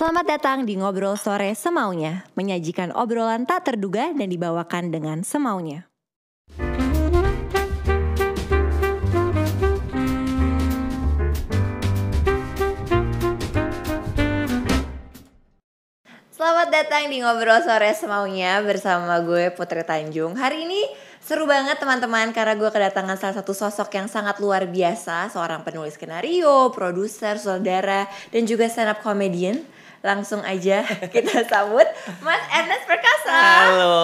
Selamat datang di Ngobrol Sore Semaunya, menyajikan obrolan tak terduga dan dibawakan dengan semaunya. Selamat datang di Ngobrol Sore Semaunya bersama gue Putri Tanjung. Hari ini seru banget teman-teman karena gue kedatangan salah satu sosok yang sangat luar biasa, seorang penulis skenario, produser, saudara, dan juga stand up comedian. Langsung aja kita sambut Mas Ernest Perkasa. Halo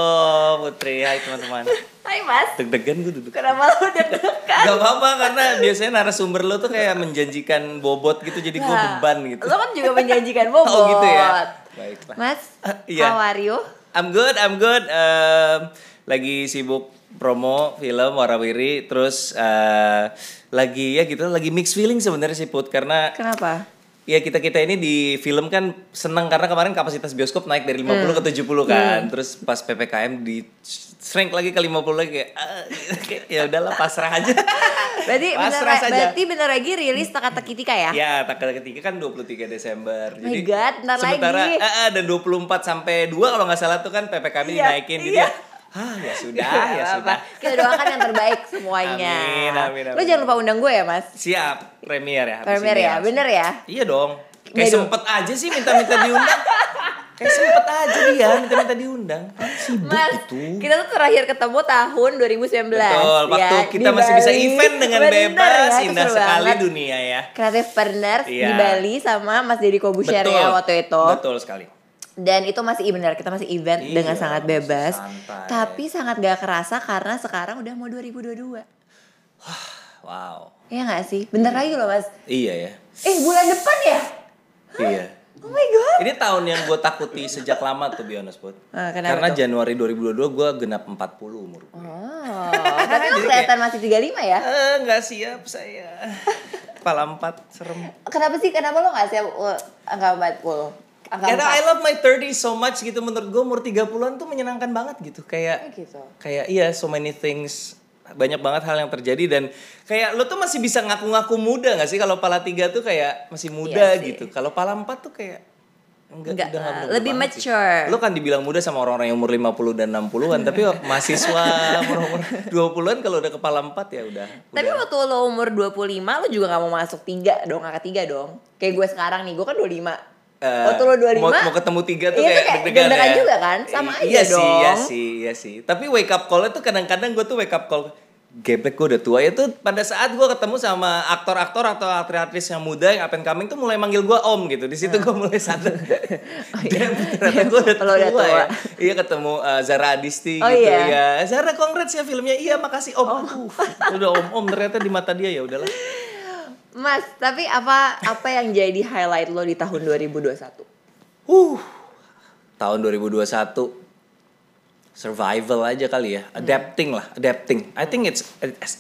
Putri, hai teman-teman. Hai Mas. Deg-degan gue duduk. Kenapa lo deg-degan? Gak apa-apa karena biasanya narasumber lo tuh kayak menjanjikan bobot gitu jadi gue Nah, beban gitu. Lo kan juga menjanjikan bobot. Oh gitu ya. Baiklah. Mas, Ah, iya. how are you? I'm good, I'm good. Em, lagi sibuk promo film Warawiri terus eh, lagi ya gitu lagi mix feeling sebenarnya sih Put karena Kenapa? Ya kita kita ini di film kan seneng karena kemarin kapasitas bioskop naik dari 50 ke 70 kan terus pas ppkm di shrink lagi ke 50 lagi kayak, ah, kayak, ya udahlah pasrah aja Berarti bener, Pasrah saja. berarti bener lagi rilis teka-teki tika ya? ya ketiga kan 23 Desember Oh my God, ntar sementara lagi. eh, eh, dan 24 sampai 2 kalau nggak salah tuh kan ppkm Iya, dinaikin jadi iya. ya ah ya sudah ya Nggak sudah. Kita doakan yang terbaik semuanya. Amin, amin, Lo amin. jangan lupa undang gue ya, Mas. siap premier ya Premier ya, bener ya? iya dong kayak Medo. sempet aja sih minta-minta diundang kayak sempet aja dia minta-minta diundang sibuk Mas, itu kita tuh terakhir ketemu tahun 2019 Betul, waktu ya, kita masih bisa Bali. event dengan Bener bebas, ya, indah sekali banget. dunia ya. Creative Partners di Iya. Bali sama Mas Deddy Kobusier ya waktu itu. Betul sekali. Dan itu masih benar, kita masih event Iya, dengan sangat bebas. santai. Tapi sangat gak kerasa karena sekarang udah mau 2022. Wow. Iya gak sih? Bentar lagi loh mas. Iya ya. Eh bulan depan ya? Iya. Oh my god. Ini tahun yang gue takuti sejak lama tuh be honest, Bud. Kenapa Karena tuh? Januari 2022 gue genap 40 umur. Oh, tapi lo kelihatan masih 35 ya? Eh, nggak siap saya. Kepala empat serem. Kenapa sih? Kenapa lo gak siap uh, angka 40? Angka Karena I 4? love my 30 so much gitu menurut gue umur 30-an tuh menyenangkan banget gitu. Kayak Oh, gitu. kayak iya so many things banyak banget hal yang terjadi dan kayak lo tuh masih bisa ngaku-ngaku muda gak sih kalau pala tiga tuh kayak masih muda Iya sih. gitu kalau pala empat tuh kayak enggak, Enggak, udah uh, muda lebih banget sih. mature. lo kan dibilang muda sama orang-orang yang umur 50 dan 60-an tapi mahasiswa umur 20-an kalau udah kepala empat ya udah Tapi udah. waktu lo umur 25 lo juga gak mau masuk tiga dong, angka tiga dong. Kayak gue sekarang nih, gue kan 25. Eh, waktu lo 25 mau, mau ketemu tiga tuh Iya, kayak tuh kayak deg-degan ya. juga kan? Sama I- iya aja sih, iya dong. sih, iya sih. Tapi wake up call itu kadang-kadang gue tuh wake up call geblek gue udah tua itu pada saat gue ketemu sama aktor-aktor atau aktris-aktris yang muda yang up and coming tuh mulai manggil gue om gitu di situ gue mulai sadar dan ternyata gue udah tua, udah tua. ya iya ketemu uh, Zara Adisti Oh, gitu iya? ya Zara congrats ya filmnya iya makasih om Aduh, udah om om ternyata di mata dia ya udahlah Mas, tapi apa apa yang jadi highlight lo di tahun 2021? Uh, tahun 2021 survival aja kali ya, adapting lah, adapting. I think it's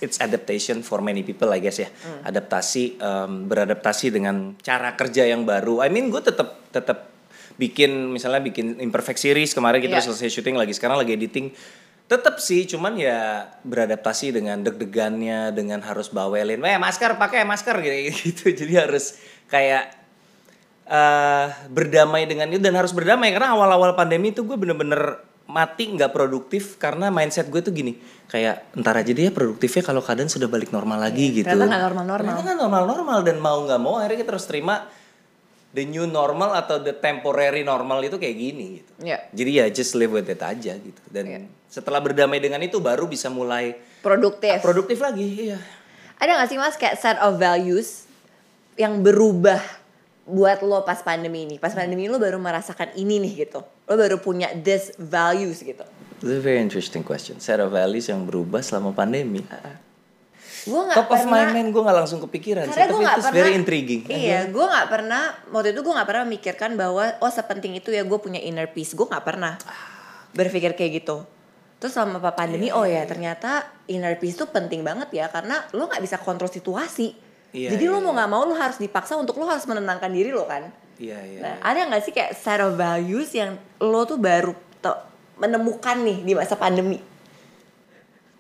it's, adaptation for many people I guess ya, adaptasi, em, beradaptasi dengan cara kerja yang baru. I mean gue tetap tetap bikin misalnya bikin imperfect series kemarin kita Iya. selesai syuting lagi, sekarang lagi editing. Tetap sih, cuman ya beradaptasi dengan deg-degannya, dengan harus bawelin, eh masker pakai masker gitu, gitu. Jadi harus kayak eh berdamai dengan itu dan harus berdamai karena awal-awal pandemi itu gue bener-bener mati nggak produktif karena mindset gue tuh gini kayak entar aja dia produktifnya kalau keadaan sudah balik normal lagi gitu. ternyata nggak normal-normal. Ternyata nggak normal-normal dan mau nggak mau akhirnya kita harus terima the new normal atau the temporary normal itu kayak gini gitu. Iya. Jadi ya just live with it aja gitu. Dan Iya. setelah berdamai dengan itu baru bisa mulai Produktif. produktif lagi. Iya. Ada gak sih mas kayak set of values yang berubah buat lo pas pandemi ini? Pas pandemi lo baru merasakan ini nih gitu. Lo baru punya this values gitu. It's a very interesting question. Set of values yang berubah selama pandemi. Gue gak Top of pernah. my mind gue gak langsung kepikiran sih, Karena gue tapi gak itu pernah very intriguing. Iya, gue gak pernah Waktu itu gue gak pernah memikirkan bahwa Oh sepenting itu ya gue punya inner peace. Gue gak pernah berpikir kayak gitu. Terus selama pa- pandemi Oh ya ternyata inner peace tuh penting banget ya Karena lo gak bisa kontrol situasi. Iya, Jadi lo iya, mau gak mau lo harus dipaksa Untuk lo harus menenangkan diri lo kan? Iya, iya. Nah ada gak sih kayak set of values Yang lo tuh baru menemukan nih di masa pandemi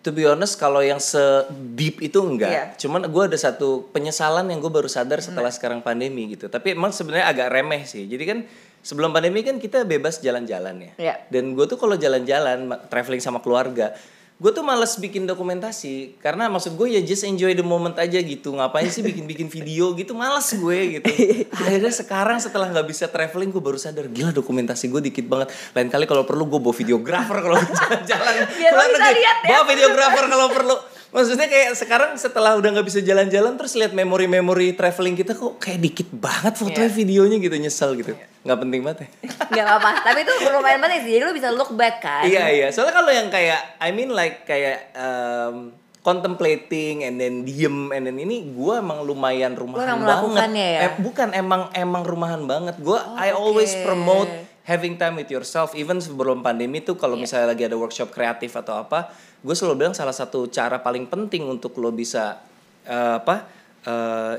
To be honest, kalau yang se-deep itu enggak. Iya. Cuman gue ada satu penyesalan yang gue baru sadar setelah sekarang pandemi gitu. Tapi emang sebenarnya agak remeh sih. Jadi kan sebelum pandemi kan kita bebas jalan-jalan ya. Iya. Dan gue tuh kalau jalan-jalan traveling sama keluarga, gue tuh males bikin dokumentasi karena maksud gue ya just enjoy the moment aja gitu. Ngapain sih bikin-bikin video gitu? Males gue gitu. Akhirnya sekarang setelah nggak bisa traveling gue baru sadar gila dokumentasi gue dikit banget. Lain kali kalau perlu gue bawa videographer kalau jalan-jalan. Biar lo bisa lihat ya. Bawa videographer kalau perlu. Maksudnya kayak sekarang setelah udah nggak bisa jalan-jalan terus lihat memori-memori traveling kita kok kayak dikit banget fotonya Iya. videonya gitu nyesel gitu. nggak penting banget ya. Gak apa-apa. Tapi itu lumayan penting sih. Jadi lu bisa look back kan. Iya iya. Soalnya kalau yang kayak I mean like kayak um, contemplating and then diem and then ini gue emang lumayan rumahan emang banget. ya? Eh, bukan emang emang rumahan banget. Gue I oke. always promote having time with yourself even sebelum pandemi tuh kalau misalnya lagi ada workshop kreatif atau apa, gue selalu bilang salah satu cara paling penting untuk lo bisa eh, apa eh,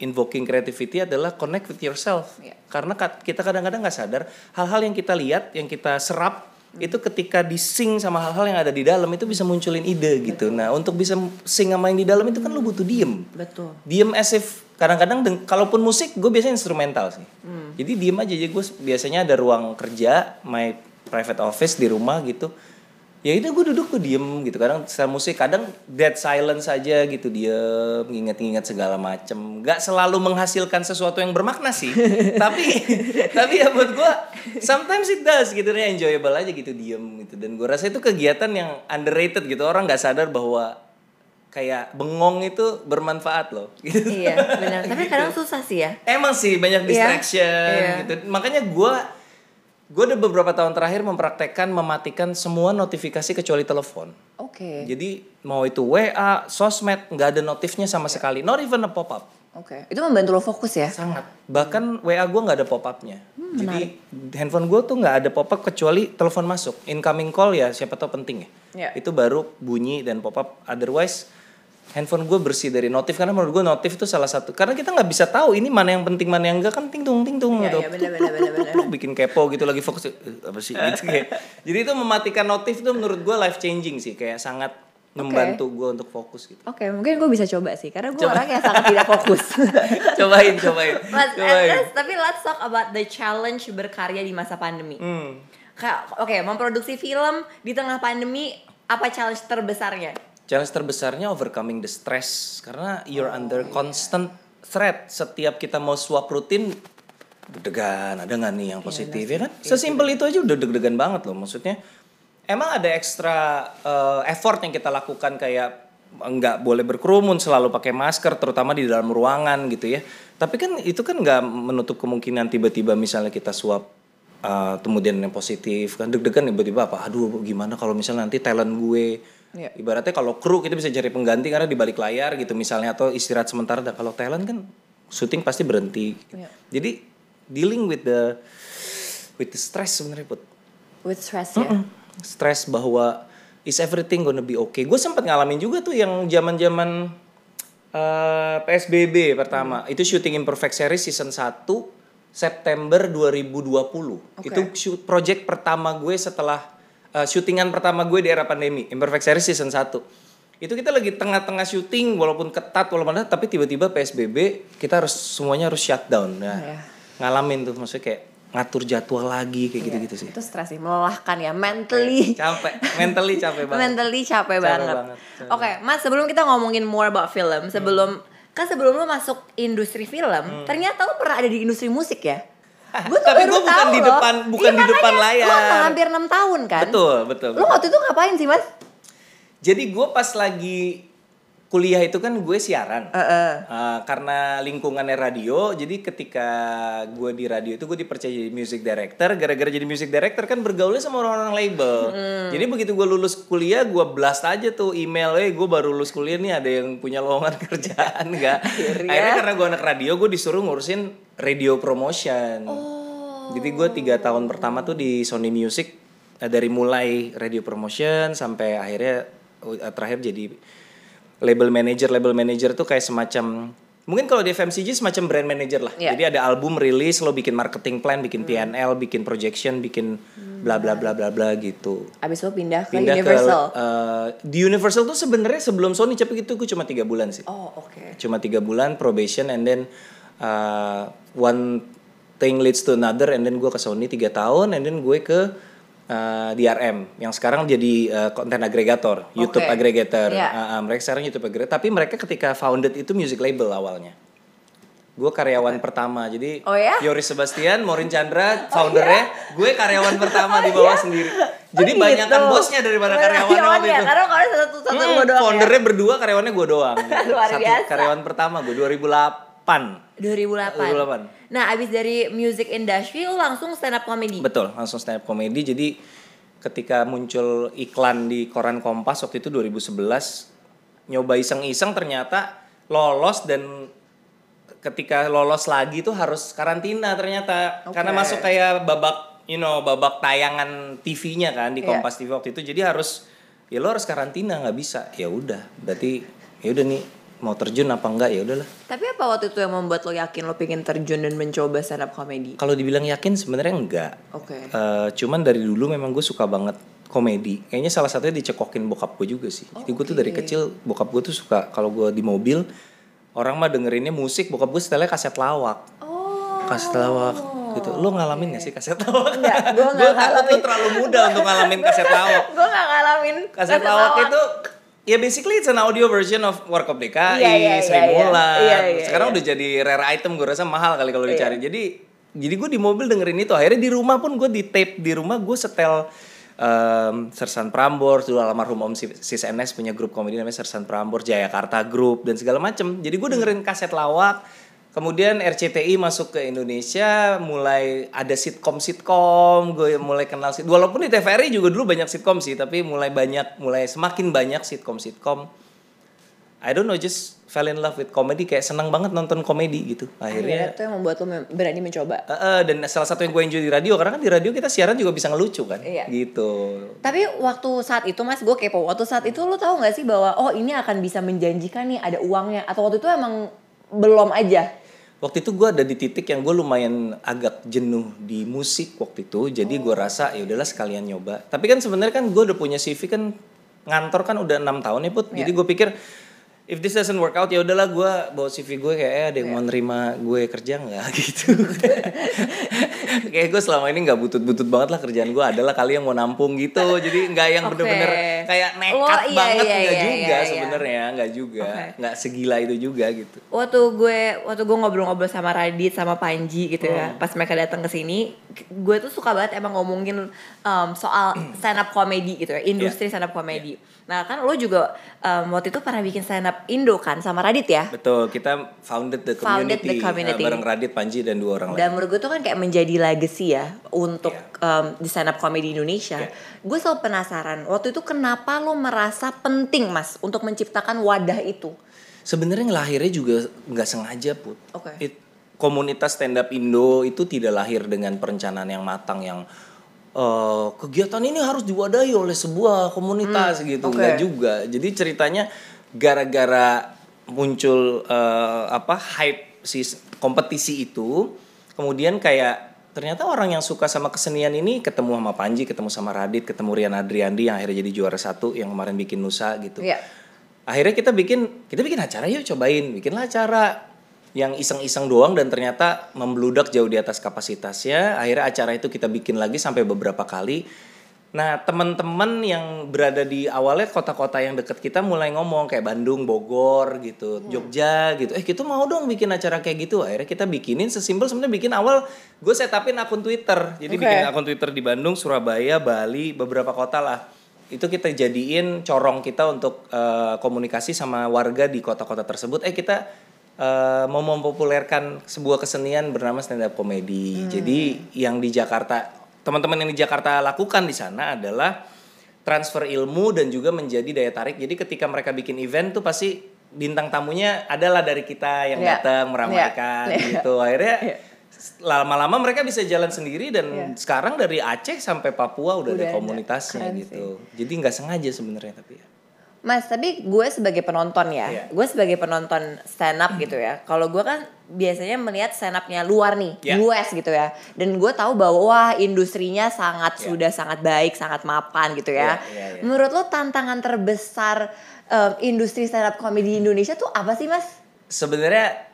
invoking creativity adalah connect with yourself. Iya. Karena ka- kita kadang-kadang nggak sadar hal-hal yang kita lihat, yang kita serap itu ketika dising sama hal-hal yang ada di dalam itu bisa munculin ide gitu. Nah, untuk bisa sing sama yang di dalam itu kan lu butuh diem. Betul. Diem as if kadang-kadang kalaupun musik gue biasanya instrumental sih. Jadi diem aja jadi gue biasanya ada ruang kerja, my private office di rumah gitu. Ya itu gue duduk gue diem gitu. Kadang setelah musik kadang dead silence aja gitu diem, nginget-nginget segala macem. Gak selalu menghasilkan sesuatu yang bermakna sih. tapi tapi ya buat gue sometimes it does gitu nih enjoyable aja gitu diem gitu. Dan gue rasa itu kegiatan yang underrated gitu. Orang nggak sadar bahwa kayak bengong itu bermanfaat loh gitu. iya benar. Tapi kadang susah sih ya. Emang sih banyak Iya, distraction iya. gitu. Makanya gue gue udah beberapa tahun terakhir mempraktekkan mematikan semua notifikasi kecuali telepon. Oke. Jadi mau itu WA, sosmed nggak ada notifnya sama sekali. Not even a pop up. Oke. Itu membantu lo fokus ya. Sangat. Bahkan WA gue nggak ada pop upnya. Hmm, Jadi handphone gue tuh nggak ada pop up kecuali telepon masuk. Incoming call ya siapa tahu penting ya. Iya. Itu baru bunyi dan pop up. Otherwise handphone gue bersih dari notif karena menurut gue notif itu salah satu karena kita nggak bisa tahu ini mana yang penting mana yang enggak kan ting tung ting tung gitu pluk benar, pluk benar, pluk benar, pluk pluk bikin kepo gitu lagi fokus eh, apa sih gitu kayak jadi itu mematikan notif itu menurut gue life changing sih kayak sangat membantu gue untuk fokus gitu Oke, mungkin gue bisa coba sih karena gue Coba. orang yang sangat tidak fokus. cobain cobain Mas, cobain let's- tapi let's talk about the challenge berkarya di masa pandemi. hmm. Kayak, oke, memproduksi film di tengah pandemi apa challenge terbesarnya? Challenge terbesarnya overcoming the stress karena you're Oh, under iya. constant threat. Setiap kita mau swap rutin deg-degan, ada nggak Iya, nih yang positif ya kan? Sesimpel itu aja udah deg-degan banget loh. Maksudnya emang ada ekstra uh, effort yang kita lakukan kayak nggak boleh berkerumun, selalu pakai masker, terutama di dalam ruangan gitu ya. Tapi kan itu kan nggak menutup kemungkinan tiba-tiba misalnya kita swab uh, kemudian yang positif kan deg-degan tiba-tiba apa? Aduh gimana kalau misalnya nanti talent gue Iya. Ibaratnya kalau kru kita bisa cari pengganti karena di balik layar gitu misalnya atau istirahat sementara. Nah, kalau talent kan syuting pasti berhenti. Iya. Jadi dealing with the with the stress sebenarnya put. With stress ya. Stress bahwa is everything gonna be okay. Gue sempat ngalamin juga tuh yang zaman-zaman eh, PSBB pertama. Itu syuting Imperfect Series season 1 September 2020. Itu shoot project pertama gue setelah eh, syutingan pertama gue di era pandemi. Imperfect Series season 1. Itu kita lagi tengah-tengah syuting walaupun ketat walaupun ada tapi tiba-tiba PSBB kita harus semuanya harus shutdown. Nah, Iya. ngalamin tuh maksudnya kayak ngatur jadwal lagi kayak gitu-gitu sih. Itu stres sih, melelahkan ya, mentally. Capek, mentally capek banget. mentally capek, Capek banget. banget, Oke, Mas, sebelum kita ngomongin more about film, sebelum kan sebelum lu masuk industri film, ternyata lu pernah ada di industri musik ya? Gue tuh Tapi baru gua bukan tahu di loh. depan- bukan Iya, di depan layar. Lu hampir 6 tahun kan? Betul, betul. Lu waktu itu ngapain sih, Mas? Jadi gue pas lagi kuliah itu kan gue siaran. Heeh. Uh, karena lingkungannya radio, jadi ketika gue di radio itu gue dipercaya jadi music director. Gara-gara jadi music director kan bergaulnya sama orang-orang label. Jadi begitu gue lulus kuliah, gue blast aja tuh email, eh gue baru lulus kuliah nih ada yang punya lowongan kerjaan nggak? Akhirnya? Akhirnya karena gue anak radio, gue disuruh ngurusin radio promotion. Jadi gue tiga tahun pertama tuh di Sony Music eh, dari mulai radio promotion sampai akhirnya eh, terakhir jadi label manager. Label manager tuh kayak semacam mungkin kalau di FMCG semacam brand manager lah. Iya. Jadi ada album rilis, lo bikin marketing plan, bikin PNL, bikin projection, bikin bla bla bla bla bla gitu. Abis lu pindah ke Pindah Universal. ke eh, di Universal tuh sebenarnya sebelum Sony tapi itu gue cuma tiga bulan sih oh, oke. cuma tiga bulan probation and then uh, one thing leads to another and then gue ke Sony tiga tahun and then gue ke uh, DRM yang sekarang jadi uh, content aggregator, YouTube Oke. aggregator. Iya. Uh, uh, mereka sekarang YouTube aggregator, tapi mereka ketika founded itu music label awalnya. Gue karyawan pertama, jadi Oh ya? Yoris Sebastian, Morin Chandra, foundernya, gue karyawan pertama di bawah sendiri. Jadi Oh, banyak kan gitu. bosnya daripada karyawannya waktu itu. Karena kalau satu satu Hmm, gue doang ya. foundernya berdua, karyawannya gue doang. Luar Satu biasa. karyawan pertama gue 2008. 2008. 2008. Nah, abis dari music industry lu langsung stand up comedy. Betul, langsung stand up comedy. Jadi ketika muncul iklan di koran Kompas waktu itu 2011, nyoba iseng-iseng ternyata lolos dan ketika lolos lagi tuh harus karantina ternyata Oke. karena masuk kayak babak you know babak tayangan TV-nya kan di Iya. Kompas TV waktu itu jadi harus ya lo harus karantina nggak bisa ya udah berarti ya udah nih mau terjun apa enggak ya udahlah Tapi apa waktu itu yang membuat lo yakin lo pengen terjun dan mencoba stand up comedy? kalau dibilang yakin sebenarnya enggak Oke. Eh, cuman dari dulu memang gue suka banget komedi. Kayaknya salah satunya dicekokin bokap gue juga sih. Jadi gue tuh oke. dari kecil bokap gue tuh suka kalau gue di mobil orang mah dengerinnya musik, bokap gue setelnya kaset lawak. Oh. Kaset lawak gitu. Lo ngalamin gak sih kaset lawak? Enggak, Gue lo ngalamin. terlalu muda untuk ngalamin kaset lawak. gue gak ngalamin Kaset lawak itu ya basically it's an audio version of Warkop DKI, Iya, iya, Sri iya. Mulat. Iya, iya, Sekarang udah jadi rare item gue rasa mahal kali kalau Iya. dicari. Jadi jadi gue di mobil dengerin itu. Akhirnya di rumah pun gue di tape di rumah gue setel em, Sersan Prambors dulu almarhum Om Sis Sis NS punya grup komedi namanya Sersan Prambors Jayakarta Group dan segala macem. Jadi gue dengerin kaset lawak. Kemudian RCTI masuk ke Indonesia, mulai ada sitkom-sitkom, gue mulai kenal sit. Walaupun di TVRI juga dulu banyak sitkom sih, tapi mulai banyak, mulai semakin banyak sitkom-sitkom. I don't know, just fell in love with comedy, kayak senang banget nonton komedi gitu. Akhirnya Akhirnya, itu yang membuat lo berani mencoba Eh, eh, dan salah satu yang gue enjoy di radio, karena kan di radio kita siaran juga bisa ngelucu kan, Iya. gitu. Tapi waktu saat itu mas gue kepo Waktu saat itu lo tahu gak sih bahwa Oh ini akan bisa menjanjikan nih ada uangnya Atau waktu itu emang belum aja Waktu itu gue ada di titik yang gue lumayan agak jenuh di musik waktu itu, jadi gue rasa ya udahlah sekalian nyoba. Tapi kan sebenarnya kan gue udah punya CV kan ngantor kan udah enam tahun ya put, jadi gue pikir if this doesn't work out ya udahlah gue bawa CV gue kayak eh, ada yang mau nerima gue kerja nggak gitu. kayak gue selama ini nggak butut-butut banget lah kerjaan gue adalah kali yang mau nampung gitu, jadi nggak yang Oke. bener-bener kayak nekat Oh, iya, banget iya, nggak iya, juga iya. sebenarnya nggak juga, nggak segila itu juga gitu. Waktu gue waktu gue ngobrol-ngobrol sama Radit sama Panji gitu ya Hmm. Pas mereka datang ke sini Gue tuh suka banget emang ngomongin um, soal stand up comedy gitu ya Iya. Industri stand up comedy Nah kan lo juga um, waktu itu pernah bikin stand up Indo kan sama Radit ya Betul, kita founded the Founded community, the community. eh, bareng Radit, Panji dan dua orang Dan lain. menurut gue tuh kan kayak menjadi legacy ya untuk um, di stand up comedy Indonesia. Iya. Gue selalu penasaran waktu itu kenapa lo merasa penting mas untuk menciptakan wadah itu? Sebenarnya lahirnya juga nggak sengaja put. Oke. It- komunitas stand up Indo itu tidak lahir dengan perencanaan yang matang yang eh, kegiatan ini harus diwadahi oleh sebuah komunitas gitu, Hmm, oke. nggak juga. Jadi ceritanya gara-gara muncul eh, apa hype si kompetisi itu, kemudian kayak ternyata orang yang suka sama kesenian ini ketemu sama Panji, ketemu sama Radit, ketemu Rian Adriandi yang akhirnya jadi juara satu yang kemarin bikin Nusa gitu. Iya. Akhirnya kita bikin kita bikin acara yuk cobain, bikinlah acara yang iseng-iseng doang dan ternyata membludak jauh di atas kapasitasnya. Akhirnya acara itu kita bikin lagi sampai beberapa kali. Nah, teman-teman yang berada di awalnya kota-kota yang deket kita mulai ngomong kayak Bandung, Bogor gitu, Jogja gitu. Eh, kita mau dong bikin acara kayak gitu. Akhirnya kita bikinin sesimpel sebenarnya bikin awal gue setupin akun Twitter. Jadi Oke. bikin akun Twitter di Bandung, Surabaya, Bali, beberapa kota lah. Itu kita jadiin corong kita untuk eh, komunikasi sama warga di kota-kota tersebut. Eh, kita eh, mau mempopulerkan sebuah kesenian bernama stand up comedy. Jadi yang di Jakarta teman-teman yang di Jakarta lakukan di sana adalah transfer ilmu dan juga menjadi daya tarik. Jadi ketika mereka bikin event tuh pasti bintang tamunya adalah dari kita yang Iya. datang meramaikan Iya. gitu. Akhirnya Iya. lama-lama mereka bisa jalan sendiri dan Iya. sekarang dari Aceh sampai Papua udah, Udah ada komunitasnya gitu. Jadi nggak sengaja sebenarnya tapi ya. Mas, tapi gue sebagai penonton ya, Iya. gue sebagai penonton stand up gitu ya. Kalau gue kan biasanya melihat stand upnya luar nih, Iya. US gitu ya. Dan gue tahu bahwa wah industrinya sangat Iya. sudah sangat baik, sangat mapan gitu ya. Iya, iya, iya. Menurut lo tantangan terbesar em, industri stand up comedy di Indonesia tuh apa sih mas? Sebenarnya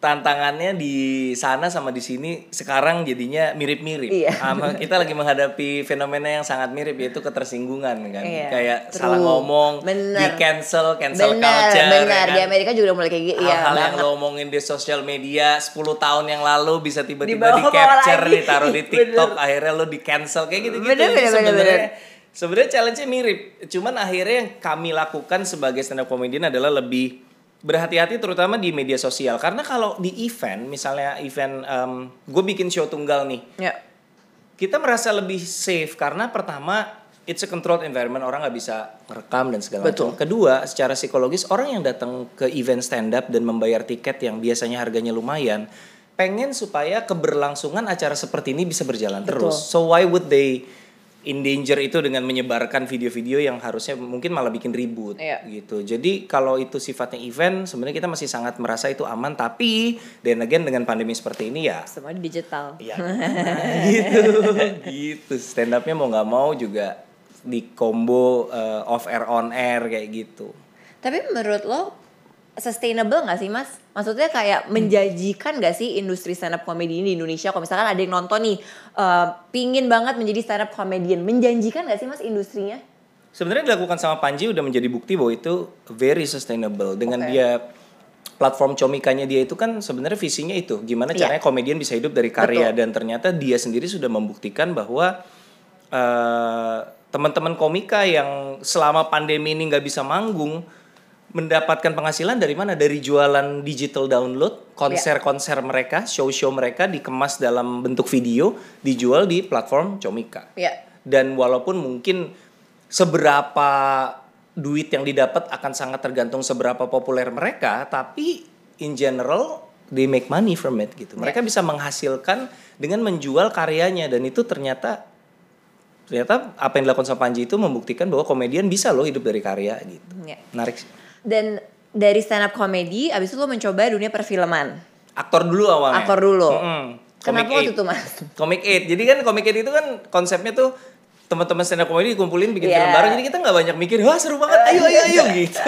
tantangannya di sana sama di sini sekarang jadinya mirip-mirip. Iya. Sama kita lagi menghadapi fenomena yang sangat mirip yaitu ketersinggungan kan. Iya, Kayak true. salah ngomong, Bener. di cancel, cancel benar culture. benar ya di kan? Amerika juga udah mulai kayak gitu ya Hal-hal yang banget. lo omongin di sosial media 10 tahun yang lalu bisa tiba-tiba di capture, lagi. ditaruh di Bener. TikTok, akhirnya lo di cancel kayak gitu-gitu. Bener, bener, bener, sebenarnya bener. sebenarnya challenge-nya mirip. Cuman akhirnya yang kami lakukan sebagai stand up comedian adalah lebih berhati-hati terutama di media sosial karena kalau di event misalnya event gue bikin show tunggal nih ya kita merasa lebih safe karena pertama it's a controlled environment orang nggak bisa merekam dan segala Betul. macam. Kedua, secara psikologis orang yang datang ke event stand up dan membayar tiket yang biasanya harganya lumayan, pengen supaya keberlangsungan acara seperti ini bisa berjalan Betul. terus. So why would they in danger itu dengan menyebarkan video-video yang harusnya mungkin malah bikin ribut Iya. gitu. Jadi kalau itu sifatnya event, sebenarnya kita masih sangat merasa itu aman. Tapi dan again dengan pandemi seperti ini ya semua digital Iya. Nah, gitu. gitu. Stand upnya mau nggak mau juga di combo eh, off air on air kayak gitu. Tapi menurut lo sustainable gak sih mas? Maksudnya kayak Hmm. menjanjikan gak sih industri stand up comedy ini di Indonesia? Kalau misalkan ada yang nonton nih, eh, pingin banget menjadi stand up comedian, menjanjikan gak sih mas industrinya? Sebenarnya dilakukan sama Panji udah menjadi bukti bahwa itu very sustainable dengan Oke. dia platform comikanya dia itu kan sebenarnya visinya itu gimana Iya. caranya komedian bisa hidup dari karya Betul. dan ternyata dia sendiri sudah membuktikan bahwa eh, teman-teman komika yang selama pandemi ini nggak bisa manggung mendapatkan penghasilan dari mana? Dari jualan digital download konser-konser mereka show-show mereka dikemas dalam bentuk video dijual di platform comika. Ya. dan walaupun mungkin seberapa duit yang didapat akan sangat tergantung seberapa populer mereka tapi in general they make money from it gitu. Mereka bisa menghasilkan dengan menjual karyanya. Dan itu ternyata ternyata apa yang dilakukan sama Panji itu membuktikan bahwa komedian bisa loh hidup dari karya gitu. Ya. menarik sih. Dan dari stand up comedy, abis itu lo mencoba dunia perfilman. aktor dulu awalnya Aktor dulu. Mm-mm. Kenapa Comic waktu itu mas? Comic Aid. Jadi kan Comic Aid itu kan konsepnya tuh teman-teman stand up comedy dikumpulin bikin Iya. film bareng jadi kita nggak banyak mikir wah seru banget ayo ayo ayo gitu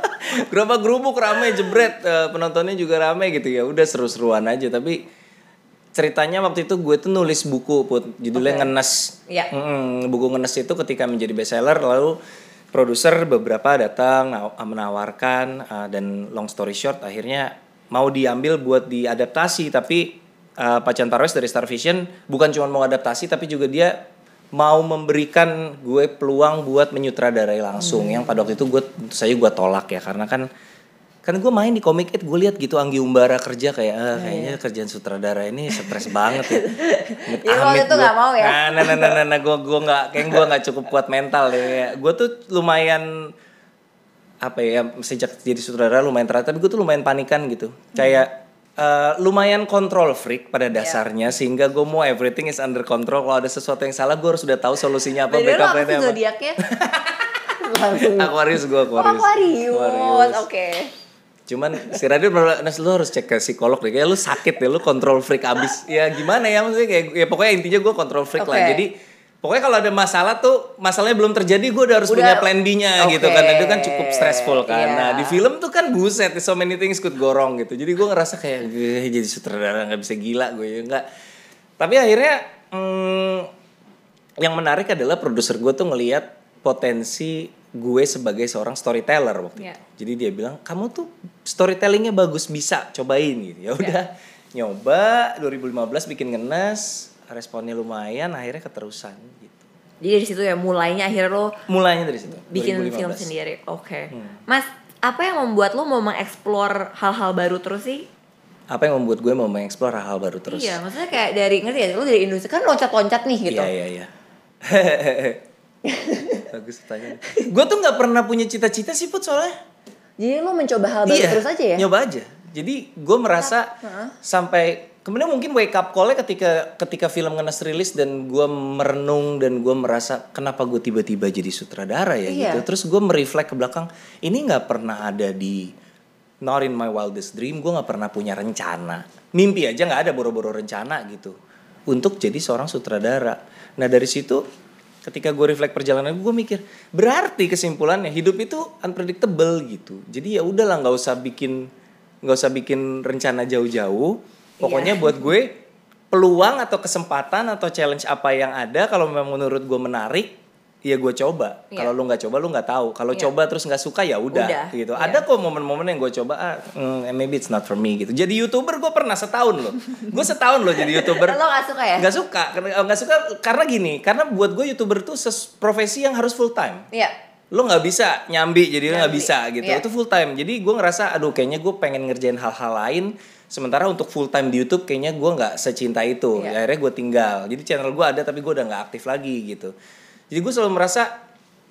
gerobak gerubuk rame jebret eh, penontonnya juga rame gitu ya udah seru-seruan aja tapi ceritanya waktu itu gue tuh nulis buku put judulnya Oke. ngenes Iya. Mm-mm, buku ngenes itu ketika menjadi bestseller lalu produser beberapa datang naw- menawarkan uh, dan long story short akhirnya mau diambil buat diadaptasi. Tapi uh, Pacan Parwes dari Star Vision bukan cuma mau adaptasi tapi juga dia mau memberikan gue peluang buat menyutradarai langsung. Yang pada waktu itu gue tentu saja gue tolak ya karena kan kan gue main di Comic It gue lihat gitu Anggi Umbara kerja kayak ah, kayaknya kerjaan sutradara ini stres banget ya. Waktu amit itu nggak mau ya? Nah, nah, nah, nah, nah, nah gue gue nggak, kayak gue nggak cukup kuat mental ya. Gue tuh lumayan apa ya sejak jadi sutradara lumayan teratur tapi gue tuh lumayan panikan gitu kayak eh, lumayan control freak pada Iya. dasarnya sehingga gue mau everything is under control kalau ada sesuatu yang salah gue harus udah tahu solusinya apa Beda backup plan-nya apa zodiaknya? Aquarius gue Oh, Aquarius Aquarius. Oke. Cuman si Radit Nas lu harus cek ke psikolog deh. Kayak lu sakit deh Lu control freak abis. Ya gimana ya Maksudnya? Kayak Ya pokoknya intinya gue control freak lah. Oke. Jadi Pokoknya kalau ada masalah tuh Masalahnya belum terjadi Gue udah harus Udah- punya plan B-nya gitu Oke. kan itu kan cukup stressful kan. Iya. Nah di film tuh kan buset So many things could go wrong gitu. Jadi gue ngerasa kayak "Gue Jadi sutradara gak bisa gila gue ya. Enggak Tapi akhirnya hmm, Yang menarik adalah Produser gue tuh ngelihat Potensi gue sebagai seorang storyteller waktu Iya. itu. Jadi dia bilang kamu tuh storytellingnya bagus bisa cobain gitu. Ya udah nyoba 2015 bikin ngenes responnya lumayan akhirnya keterusan gitu. Jadi dari situ ya mulainya akhirnya lo Mulainya dari situ. bikin 2015. film sendiri. Oke. Hmm. Mas, apa yang membuat lo mau mengeksplor hal-hal baru terus sih? Apa yang membuat gue mau mengeksplor hal-hal baru terus? Iya, maksudnya kayak dari ngerti ya, lo dari industri kan loncat-loncat nih gitu. Iya iya iya. Bagus pertanyaan. gue tuh nggak pernah punya cita-cita sih put soalnya. Jadi lo mencoba hal baru Iya, terus aja ya? Nyoba aja. Jadi gue merasa sampai kemudian mungkin wake up call-nya ketika ketika film ngenes rilis dan gue merenung dan gue merasa kenapa gue tiba-tiba jadi sutradara ya Iya. gitu. Terus gue mereflect ke belakang ini nggak pernah ada di not in my wildest dream. Gue nggak pernah punya rencana. Mimpi aja nggak ada boro-boro rencana gitu untuk jadi seorang sutradara. Nah dari situ ketika gue reflect perjalanan gue mikir berarti kesimpulannya hidup itu unpredictable gitu. Jadi ya udahlah nggak usah bikin nggak usah bikin rencana jauh-jauh. Pokoknya buat gue peluang atau kesempatan atau challenge apa yang ada kalau memang menurut gue menarik ya gue coba. Iya. kalau lu nggak coba lu nggak tahu. Kalau Iya. coba terus nggak suka ya udah gitu. Iya. ada kok momen-momen yang gue coba ah mm, maybe it's not for me gitu. Jadi youtuber gue pernah setahun loh. Gue setahun loh jadi youtuber. Lo gak suka ya? nggak suka. Karena nggak suka karena gini karena buat gue youtuber tuh ses- profesi yang harus full time. Iya. lo nggak bisa nyambi jadi lo nggak bisa gitu. Iya. itu full time. Jadi gue ngerasa aduh kayaknya gue pengen ngerjain hal-hal lain. Sementara untuk full time di YouTube kayaknya gue nggak secinta itu. Iya. akhirnya gue tinggal. Jadi channel gue ada tapi gue udah nggak aktif lagi gitu jadi gue selalu merasa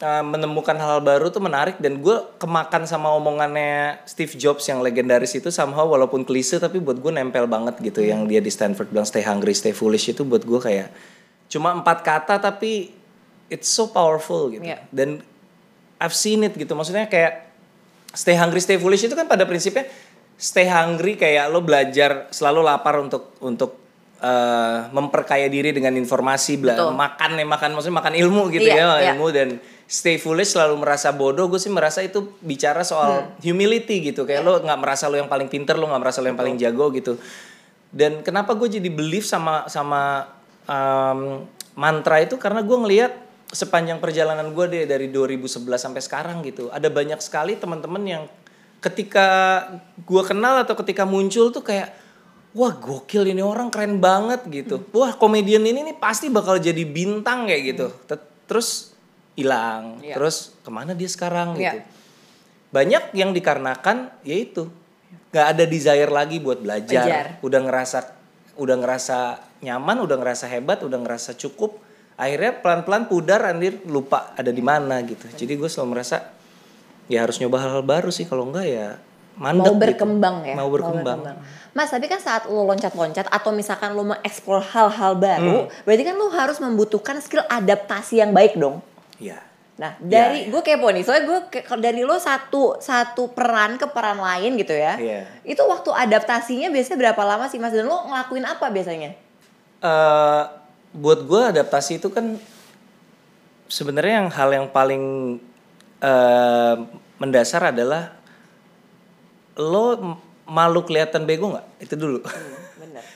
uh, menemukan hal baru tuh menarik dan gue kemakan sama omongannya Steve Jobs yang legendaris itu somehow walaupun klise tapi buat gue nempel banget gitu yang dia di Stanford bilang stay hungry stay foolish itu buat gue kayak cuma empat kata tapi it's so powerful gitu. Iya. dan I've seen it gitu. Maksudnya kayak stay hungry stay foolish itu kan pada prinsipnya stay hungry kayak lo belajar selalu lapar untuk untuk eh, memperkaya diri dengan informasi bela- Betul. makan nih makan maksudnya makan ilmu gitu Iya, ya iya. ilmu dan stay foolish selalu merasa bodoh gue sih merasa itu bicara soal Hmm. humility gitu kayak lo nggak merasa lo yang paling pinter lo nggak merasa lo yang paling jago gitu dan kenapa gue jadi believe sama sama um, mantra itu karena gue ngelihat sepanjang perjalanan gue deh dari 2011 sampai sekarang gitu ada banyak sekali teman-teman yang ketika gue kenal atau ketika muncul tuh kayak wah gokil ini orang keren banget gitu. Wah komedian ini nih pasti bakal jadi bintang kayak gitu. Tet- terus hilang. Iya. terus ke mana dia sekarang Iya. gitu. Banyak yang dikarenakan yaitu nggak ada desire lagi buat belajar. Belajar. udah ngerasa udah ngerasa nyaman udah ngerasa hebat udah ngerasa cukup. Akhirnya pelan-pelan pudar anjir lupa ada di mana gitu. Jadi gue selalu merasa ya harus nyoba hal-hal baru sih. Kalau enggak ya mandek mau gitu. berkembang ya mau berkembang, Mas tapi kan saat lo loncat-loncat atau misalkan lo mengeksplor hal-hal baru Hmm. berarti kan lo harus membutuhkan skill adaptasi yang baik dong ya nah Iya, dari iya. gue kepo nih soalnya gue ke- dari lo satu satu peran ke peran lain gitu ya Iya. itu waktu adaptasinya biasanya berapa lama sih mas dan lo ngelakuin apa biasanya eh buat gue adaptasi itu kan sebenarnya yang hal yang paling eh mendasar adalah lo malu kelihatan bego nggak? Itu dulu. Bener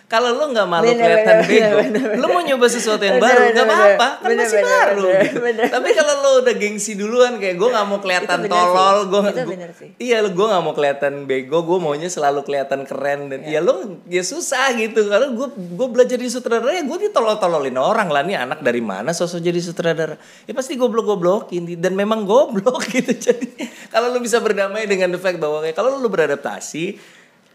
kalau lo nggak malu Bener, kelihatan bener, bego bener, bener. lo mau nyoba sesuatu yang Bener, baru nggak apa-apa kan Bener, masih bener, baru bener, gitu. bener. tapi kalau lo udah gengsi duluan kayak gue nggak mau kelihatan tolol gue iya lo gue nggak mau kelihatan bego gue maunya selalu kelihatan keren dan Iya. ya lo ya susah gitu. Kalau gue gue belajar di sutradara ya gue ditolol-tololin orang lah. Nih anak dari mana sosok jadi sutradara? Ya pasti goblok goblokin dan memang goblok gitu. Jadi kalau lo bisa berdamai dengan the fact bahwa kayak kalau lo beradaptasi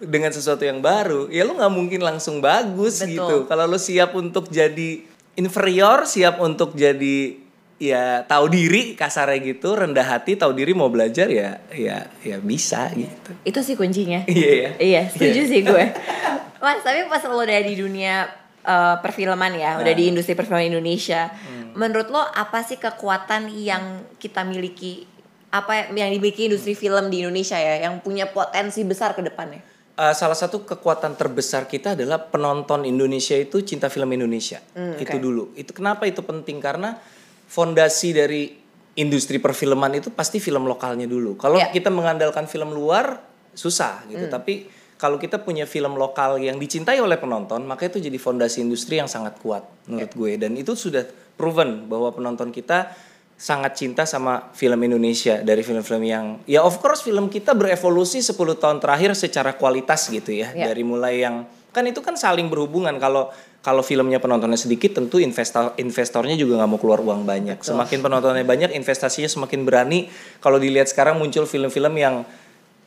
dengan sesuatu yang baru ya lo nggak mungkin langsung bagus Betul. gitu kalau lo siap untuk jadi inferior siap untuk jadi ya tahu diri kasarnya gitu rendah hati tahu diri mau belajar ya ya ya bisa gitu itu sih kuncinya Iya ya. Iya, setuju Iya. sih gue. Mas, tapi pas lo udah di dunia eh, perfilman ya, udah Nah. di industri perfilman Indonesia, Hmm. menurut lo apa sih kekuatan yang kita miliki? Apa yang dimiliki industri film di Indonesia ya, yang punya potensi besar ke depannya? Uh, salah satu kekuatan terbesar kita adalah penonton Indonesia itu cinta film Indonesia. Hmm, itu oke. dulu. Itu kenapa itu penting karena fondasi dari industri perfilman itu pasti film lokalnya dulu. Kalau Ya. kita mengandalkan film luar susah gitu. Hmm. Tapi kalau kita punya film lokal yang dicintai oleh penonton, maka itu jadi fondasi industri yang sangat kuat menurut gue dan itu sudah proven bahwa penonton kita sangat cinta sama film Indonesia dari film-film yang ya of course film kita berevolusi 10 tahun terakhir secara kualitas gitu ya Ya. dari mulai yang kan itu kan saling berhubungan. Kalau kalau filmnya penontonnya sedikit tentu investor investornya juga nggak mau keluar uang banyak. Semakin penontonnya banyak investasinya semakin berani. Kalau dilihat sekarang muncul film-film yang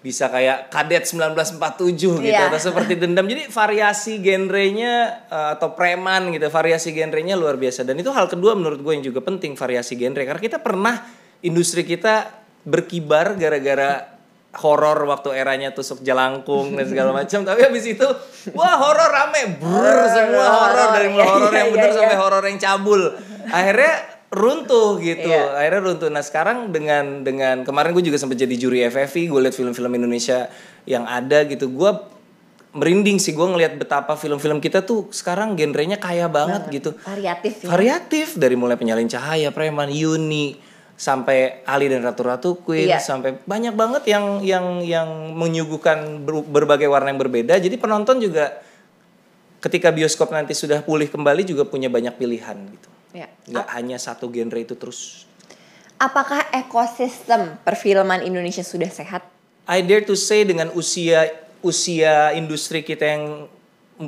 bisa kayak kadet 1947 gitu Iya. atau seperti dendam. Jadi variasi genrenya eh, atau preman gitu variasi genrenya luar biasa. Dan itu hal kedua menurut gue yang juga penting variasi genre. Karena kita pernah industri kita berkibar gara-gara horor waktu eranya tusuk jelangkung dan segala macam. Tapi habis itu wah horor rame. Brr semua horor dari mulai horor iya, yang bener iya. sampai horor yang cabul. Akhirnya runtuh gitu. Iya. akhirnya runtuh. Nah sekarang dengan dengan kemarin gue juga sempat jadi juri FFI gue lihat film-film Indonesia yang ada gitu gue merinding sih. Gue ngelihat betapa film-film kita tuh sekarang genrenya kaya banget gitu. Variatif ya. variatif. Dari mulai penyalin cahaya preman Yuni sampai Ali dan Ratu Ratu Queen Iya. sampai banyak banget yang yang yang menyuguhkan ber- berbagai warna yang berbeda. Jadi penonton juga ketika bioskop nanti sudah pulih kembali juga punya banyak pilihan gitu Ya. nggak hanya satu genre itu terus Apakah ekosistem perfilman Indonesia sudah sehat? I dare to say dengan usia usia industri kita yang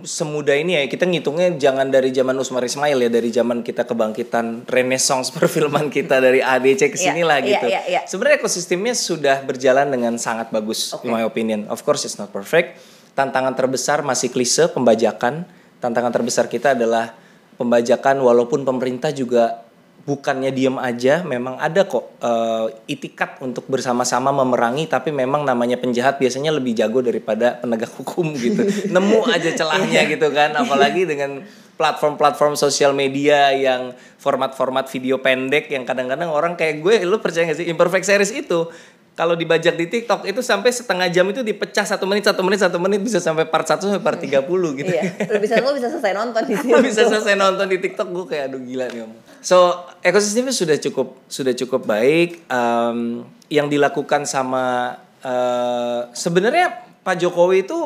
semuda ini ya kita ngitungnya jangan dari zaman Usmar Ismail ya dari zaman kita kebangkitan renaissance perfilman kita dari ADC ke sini Iya, lah iya, gitu. iya, iya. Sebenarnya ekosistemnya sudah berjalan dengan sangat bagus Oke. in my opinion. Of course it's not perfect. Tantangan terbesar masih klise pembajakan. Tantangan terbesar kita adalah pembajakan walaupun pemerintah juga bukannya diem aja, memang ada kok eh, itikat untuk bersama-sama memerangi, tapi memang namanya penjahat biasanya lebih jago daripada penegak hukum gitu. Nemu aja celahnya gitu kan, apalagi dengan platform-platform sosial media yang format-format video pendek yang kadang-kadang orang kayak gue, lu percaya gak sih imperfect series itu kalau dibajak di TikTok itu sampai setengah jam itu dipecah satu menit satu menit satu menit bisa sampai part 1 sampai part 30 gitu Iya, lu bisa lu bisa selesai nonton di sini. bisa selesai nonton di TikTok gue kayak aduh gila nih om. So ekosistemnya sudah cukup sudah cukup baik. Em, yang dilakukan sama eh, sebenarnya Pak Jokowi itu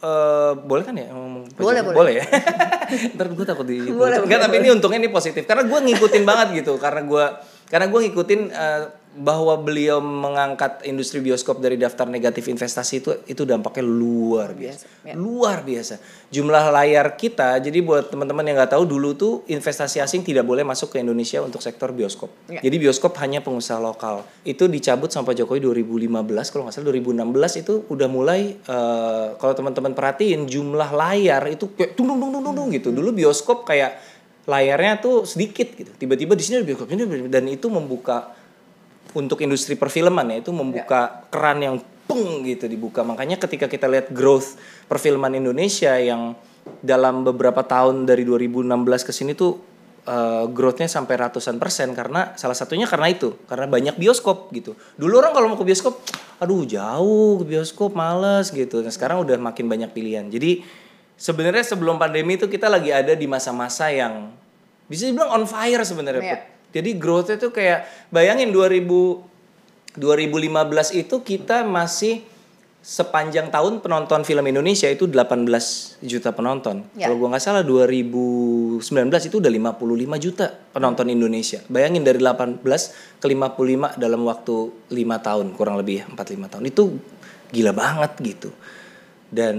eh, boleh kan ya ngomong Boleh, Jokowi? boleh. ya. Ntar gue takut di Boleh, Enggak, boleh, tapi ini untungnya ini positif karena gue ngikutin banget gitu karena gue karena gue ngikutin eh, bahwa beliau mengangkat industri bioskop dari daftar negatif investasi itu itu dampaknya luar biasa. biasa, ya. luar biasa. Jumlah layar kita jadi buat teman-teman yang nggak tahu dulu tuh investasi asing tidak boleh masuk ke Indonesia untuk sektor bioskop. Ya. jadi bioskop hanya pengusaha lokal. Itu dicabut sama Pak Jokowi 2015 kalau nggak salah 2016 itu udah mulai eh, kalau teman-teman perhatiin jumlah layar itu kayak tung tung tung, tung gitu dulu bioskop kayak layarnya tuh sedikit gitu. Tiba-tiba di sini dan itu membuka untuk industri perfilman ya itu membuka keran yang peng gitu dibuka. Makanya ketika kita lihat growth perfilman Indonesia yang dalam beberapa tahun dari 2016 ke sini tuh uh, growthnya sampai ratusan persen karena salah satunya karena itu karena banyak bioskop gitu. Dulu orang kalau mau ke bioskop aduh jauh ke bioskop males gitu. Nah sekarang udah makin banyak pilihan. Jadi sebenarnya sebelum pandemi itu kita lagi ada di masa-masa yang bisa dibilang on fire sebenarnya. Put. Jadi growth itu kayak bayangin 2000 2015 itu kita masih sepanjang tahun penonton film Indonesia itu 18 juta penonton. Ya. Kalau gua nggak salah 2019 itu udah 55 juta penonton Indonesia. Bayangin dari 18 ke 55 dalam waktu 5 tahun kurang lebih ya, 4 5 tahun. Itu gila banget gitu. Dan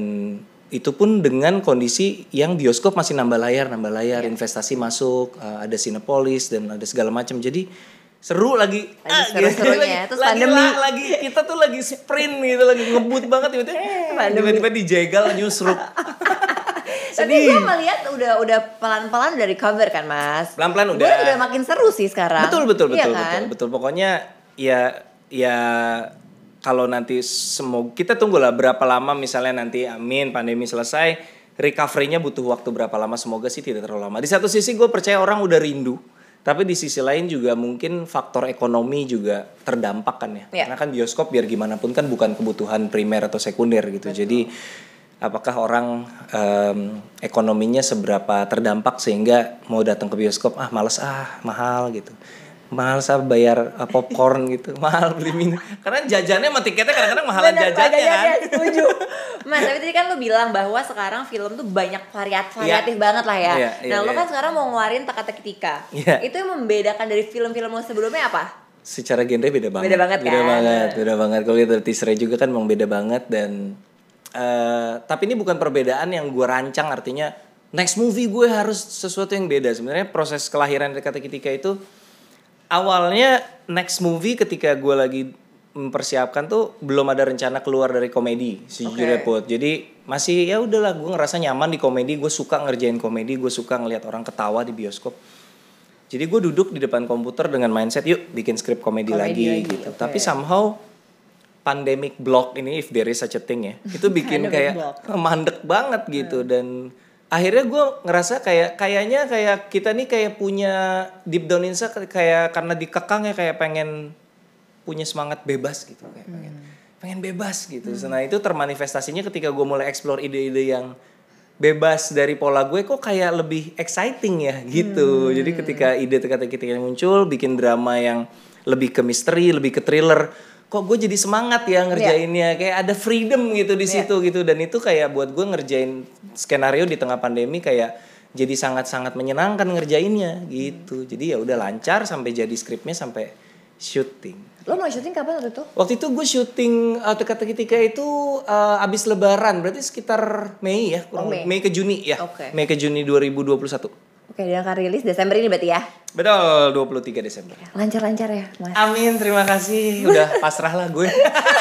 itu pun dengan kondisi yang bioskop masih nambah layar, nambah layar, Iya. investasi masuk, uh, ada Cinepolis dan ada segala macam. Jadi seru lagi, Lagi ah, seru-serunya. lagi, Terus lagi, pandemi. la- lagi kita tuh lagi sprint gitu, lagi ngebut banget tiba-tiba, eh, tiba-tiba dijegal nyusruk. Tapi gue melihat udah udah pelan-pelan udah recover kan mas. Pelan-pelan Gue udah. udah makin seru sih sekarang. Betul betul Iya betul kan? betul betul. Pokoknya ya ya kalau nanti semoga kita tunggulah berapa lama misalnya nanti amin pandemi selesai recovery-nya butuh waktu berapa lama semoga sih tidak terlalu lama. Di satu sisi gue percaya orang udah rindu tapi di sisi lain juga mungkin faktor ekonomi juga terdampak kan ya. Iya. Karena kan bioskop biar gimana pun kan bukan kebutuhan primer atau sekunder gitu. Jadi apakah orang em, ekonominya seberapa terdampak sehingga mau datang ke bioskop ah males ah mahal gitu mahal sah bayar uh, popcorn gitu mahal beli minum karena jajannya sama tiketnya kadang-kadang mahalan Bener, jajannya kan jajannya, setuju. Mas, tapi tadi kan lu bilang bahwa sekarang film tuh banyak variat variatif banget lah ya. Iya, iya, nah, lu iya. kan sekarang mau ngeluarin teka-teki tika. Iya. Itu yang membedakan dari film-film lu sebelumnya apa? secara genre beda banget Beda banget beda kan? banget beda banget kalau lihat dari teasernya juga kan memang beda banget dan eh tapi ini bukan perbedaan yang gue rancang artinya next movie gue harus sesuatu yang beda sebenarnya proses kelahiran ketika itu awalnya next movie ketika gue lagi mempersiapkan tuh belum ada rencana keluar dari komedi sejujurnya Oke. Put. jadi masih ya udahlah gue ngerasa nyaman di komedi gue suka ngerjain komedi gue suka ngelihat orang ketawa di bioskop jadi gue duduk di depan komputer dengan mindset yuk bikin skrip komedi, Komedi lagi, lagi, gitu. oke. Tapi somehow pandemic block ini if there is such a thing ya, itu bikin kayak block. mandek banget gitu dan akhirnya gue ngerasa kayak kayaknya kayak kita nih kayak punya deep down inside kayak karena dikekang ya kayak pengen punya semangat bebas gitu kayak pengen pengen bebas gitu. Nah itu termanifestasinya ketika gue mulai explore ide-ide yang bebas dari pola gue kok kayak lebih exciting ya gitu. Jadi ketika ide teka-teki muncul bikin drama yang lebih ke misteri lebih ke thriller kok gue jadi semangat ya ngerjainnya kayak ada freedom gitu di Iya. situ gitu dan itu kayak buat gue ngerjain skenario di tengah pandemi kayak jadi sangat-sangat menyenangkan ngerjainnya gitu jadi ya udah lancar sampai jadi skripnya sampai syuting Lo mau syuting kapan waktu itu? Waktu itu gue syuting uh, ketika itu uh, abis lebaran, berarti sekitar Mei ya, kurang Oh, Mei. Mei. ke Juni ya. Oke. Mei ke Juni 2021. Oke, dia akan rilis Desember ini berarti ya. Betul, 23 Desember. Lancar-lancar ya, Mas. Amin, terima kasih. Udah pasrah lah gue.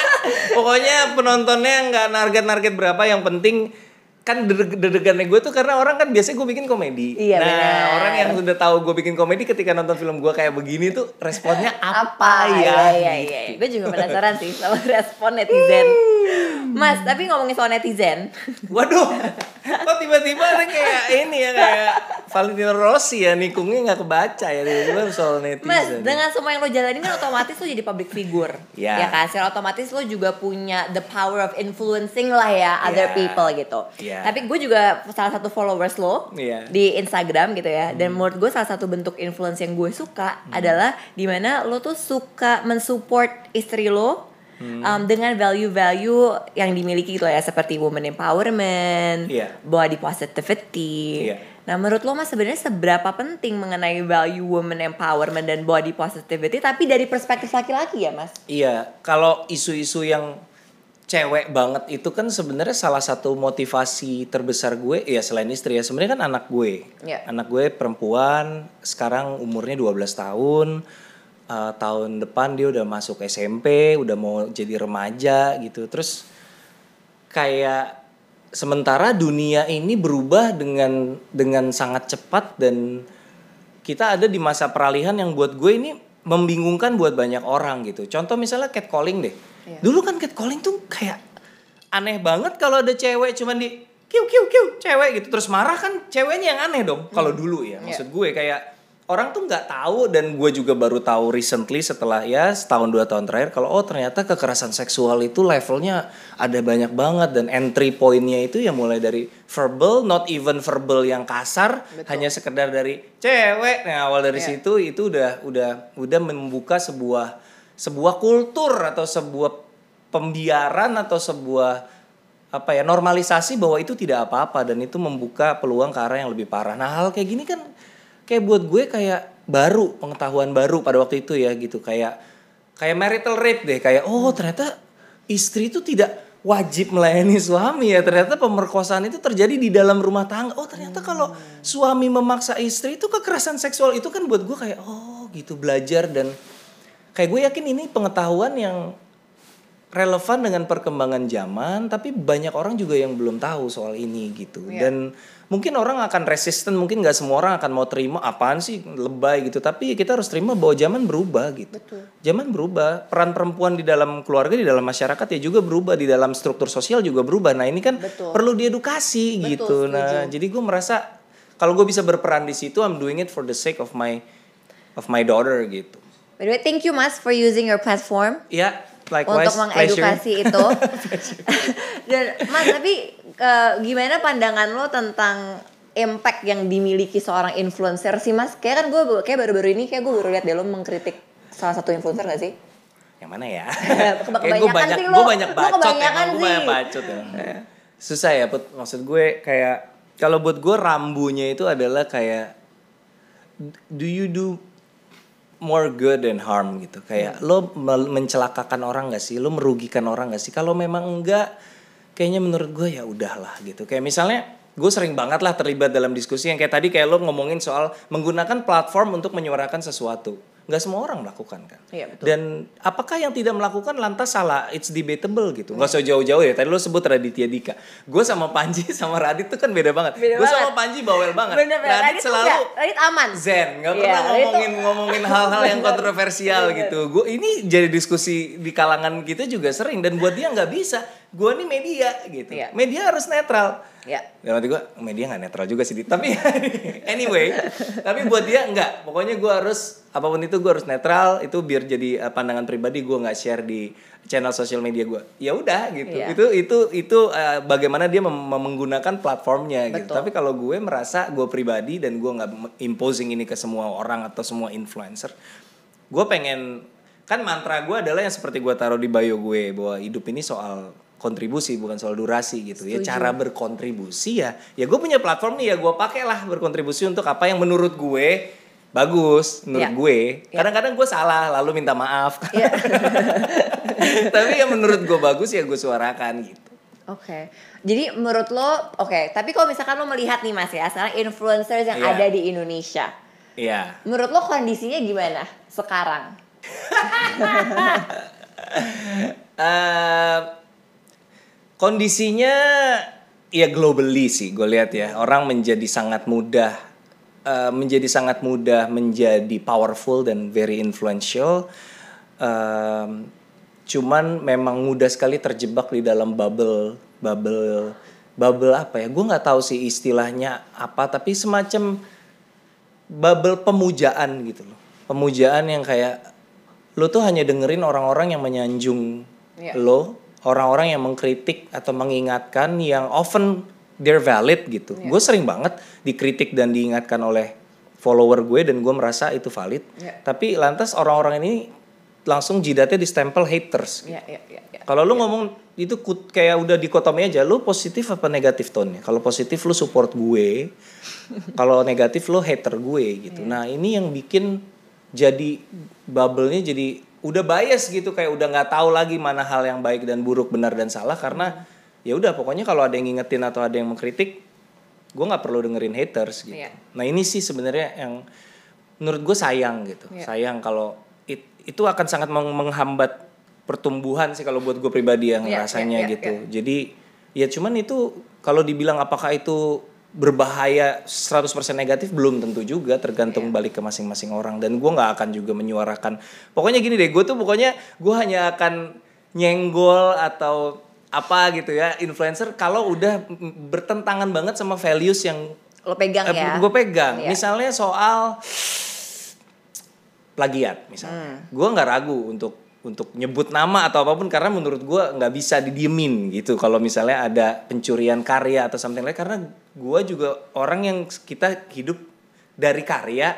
Pokoknya penontonnya nggak narget-narget berapa, yang penting kan deg- deg-degannya gue tuh karena orang kan biasanya gue bikin komedi. Iya, nah, benar. orang yang udah tahu gue bikin komedi ketika nonton film gue kayak begini tuh responnya apa, ya? Iya, iya, iya. Gue juga penasaran sih sama respon netizen. Mas, tapi ngomongin soal netizen. Waduh, kok tiba-tiba ada kayak ini ya kayak Valentino Rossi ya nikungnya nggak kebaca ya tiba-tiba soal netizen. Mas, dengan semua yang lo jalanin kan otomatis lo jadi public figure. Ya. Ya kan? Secara otomatis lo juga punya the power of influencing lah ya other Ya. people gitu. Ya. Tapi gue juga salah satu followers lo Iya. di Instagram gitu ya. Dan menurut gue salah satu bentuk influence yang gue suka adalah di mana lo tuh suka mensupport istri lo um, dengan value-value yang dimiliki gitu ya seperti woman empowerment, Iya. body positivity. Iya. Nah, menurut lo mas sebenarnya seberapa penting mengenai value woman empowerment dan body positivity tapi dari perspektif laki-laki ya, Mas? Iya, kalau isu-isu yang cewek banget itu kan sebenarnya salah satu motivasi terbesar gue ya selain istri ya sebenarnya kan anak gue. Iya. Anak gue perempuan, sekarang umurnya 12 tahun. Eh, tahun depan dia udah masuk SMP, udah mau jadi remaja gitu. Terus kayak sementara dunia ini berubah dengan dengan sangat cepat dan kita ada di masa peralihan yang buat gue ini membingungkan buat banyak orang gitu. Contoh misalnya catcalling deh. Iya. Dulu kan catcalling tuh kayak aneh banget kalau ada cewek cuman di kiu kiu kiu cewek gitu terus marah kan ceweknya yang aneh dong kalau dulu ya. Maksud gue kayak orang tuh nggak tahu dan gue juga baru tahu recently setelah ya setahun dua tahun terakhir kalau oh ternyata kekerasan seksual itu levelnya ada banyak banget dan entry pointnya itu ya mulai dari verbal not even verbal yang kasar Betul. hanya sekedar dari cewek nah awal dari Iya. situ itu udah udah udah membuka sebuah sebuah kultur atau sebuah pembiaran atau sebuah apa ya normalisasi bahwa itu tidak apa-apa dan itu membuka peluang ke arah yang lebih parah. Nah hal kayak gini kan kayak buat gue kayak baru pengetahuan baru pada waktu itu ya gitu. Kayak kayak marital rape deh. Kayak oh ternyata istri itu tidak wajib melayani suami ya. Ternyata pemerkosaan itu terjadi di dalam rumah tangga. Oh ternyata kalau suami memaksa istri itu kekerasan seksual itu kan buat gue kayak oh gitu belajar. Dan kayak gue yakin ini pengetahuan yang relevan dengan perkembangan zaman tapi banyak orang juga yang belum tahu soal ini gitu Iya. dan mungkin orang akan resisten mungkin nggak semua orang akan mau terima apaan sih lebay gitu tapi kita harus terima bahwa zaman berubah gitu Betul. zaman berubah peran perempuan di dalam keluarga di dalam masyarakat ya juga berubah di dalam struktur sosial juga berubah nah ini kan Betul. perlu diedukasi Betul, gitu nah setuju. jadi gue merasa kalau gue bisa berperan di situ I'm doing it for the sake of my of my daughter gitu By the way, thank you Mas for using your platform ya likewise untuk pleasure. mengedukasi itu. Dan Mas, tapi eh, gimana pandangan lo tentang impact yang dimiliki seorang influencer sih Mas? Kayak kan gue kayak baru-baru ini kayak gue baru lihat deh lo mengkritik salah satu influencer gak sih? Yang mana ya? Kayak gue kebanyakan banyak, sih gue lo. banyak Lo bacot kebanyakan emang, gue banyak bacot ya. Susah ya, Put. Maksud gue kayak kalau buat gue rambunya itu adalah kayak do you do more good than harm gitu. Kayak lo mel- mencelakakan orang gak sih? Lo merugikan orang gak sih? Kalau memang enggak, kayaknya menurut gue ya udahlah gitu. Kayak misalnya gue sering banget lah terlibat dalam diskusi yang kayak tadi kayak lo ngomongin soal menggunakan platform untuk menyuarakan sesuatu. Nggak semua orang melakukan kan. Iya, betul. Dan apakah yang tidak melakukan lantas salah? It's debatable gitu. Nggak usah jauh-jauh ya. Tadi lo sebut Raditya Dika. Gue sama Panji sama Radit tuh kan beda banget. Beda Gue sama Panji bawel banget. Bener bener. Radit Radit selalu nggak- Radit aman. zen, nggak Iya, pernah tuh- ngomongin ngomongin hal-hal yang kontroversial Bener. gitu. Gue ini jadi diskusi di kalangan kita juga sering dan buat dia nggak bisa. Gue nih media gitu. Iya. Media harus netral. Ya. Dalam hati gue media nggak netral juga sih tapi anyway tapi buat dia nggak pokoknya gue harus apa pun itu gue harus netral itu biar jadi uh, pandangan pribadi gue nggak share di channel sosial media gue ya udah gitu Iya. itu itu itu uh, bagaimana dia mem- menggunakan platformnya gitu Betul. tapi kalau gue merasa gue pribadi dan gue nggak imposing ini ke semua orang atau semua influencer gue pengen kan mantra gue adalah yang seperti gue taruh di bio gue bahwa hidup ini soal kontribusi bukan soal durasi gitu ya Setuju. cara berkontribusi ya ya gue punya platform nih ya gue pakailah berkontribusi untuk apa yang menurut gue bagus menurut Ya. gue Ya. kadang-kadang gue salah lalu minta maaf Iya. tapi yang menurut gue bagus ya gue suarakan gitu Oke, jadi menurut lo, oke, tapi kalau misalkan lo melihat nih mas ya, sekarang influencers yang Iya. ada di Indonesia, Iya menurut lo kondisinya gimana sekarang? Eh, kondisinya ya globally sih gue lihat ya. Orang menjadi sangat mudah eh, menjadi sangat mudah menjadi powerful dan very influential. Em, cuman memang mudah sekali terjebak di dalam bubble bubble bubble apa ya? Gue nggak tahu sih istilahnya apa tapi semacam bubble pemujaan gitu loh. Pemujaan yang kayak lo tuh hanya dengerin orang-orang yang menyanjung Iya. lo orang-orang yang mengkritik atau mengingatkan yang often they're valid gitu. Gue sering banget dikritik dan diingatkan oleh follower gue dan gue merasa itu valid. Iya. tapi lantas orang-orang ini langsung jidatnya distempel haters Ya, ya, ya, ya. kalau lu ngomong itu kut- kayak udah dikotomi aja, lu positif apa negatif tone Kalau positif lu support gue, kalau negatif lu hater gue gitu. Nah ini yang bikin jadi bubble-nya jadi udah bias gitu kayak udah nggak tahu lagi mana hal yang baik dan buruk benar dan salah karena ya udah pokoknya kalau ada yang ngingetin atau ada yang mengkritik, gue nggak perlu dengerin haters gitu. Iya. Nah ini sih sebenarnya yang menurut gue sayang gitu, Iya. sayang kalau it- itu akan sangat meng- menghambat pertumbuhan sih kalau buat gue pribadi yang Iya, rasanya iya, iya, gitu. Jadi ya cuman itu kalau dibilang apakah itu berbahaya 100% negatif belum tentu juga tergantung Iya. balik ke masing-masing orang dan gue nggak akan juga menyuarakan pokoknya gini deh gue tuh pokoknya gue hanya akan nyenggol atau apa gitu ya influencer kalau udah bertentangan banget sama values yang Lo pegang ya? gue pegang Iya. misalnya soal plagiat misalnya Hmm. gue nggak ragu untuk untuk nyebut nama atau apa pun karena menurut gue nggak bisa didiemin gitu. Kalau misalnya ada pencurian karya atau something lain karena gue juga orang yang kita hidup dari karya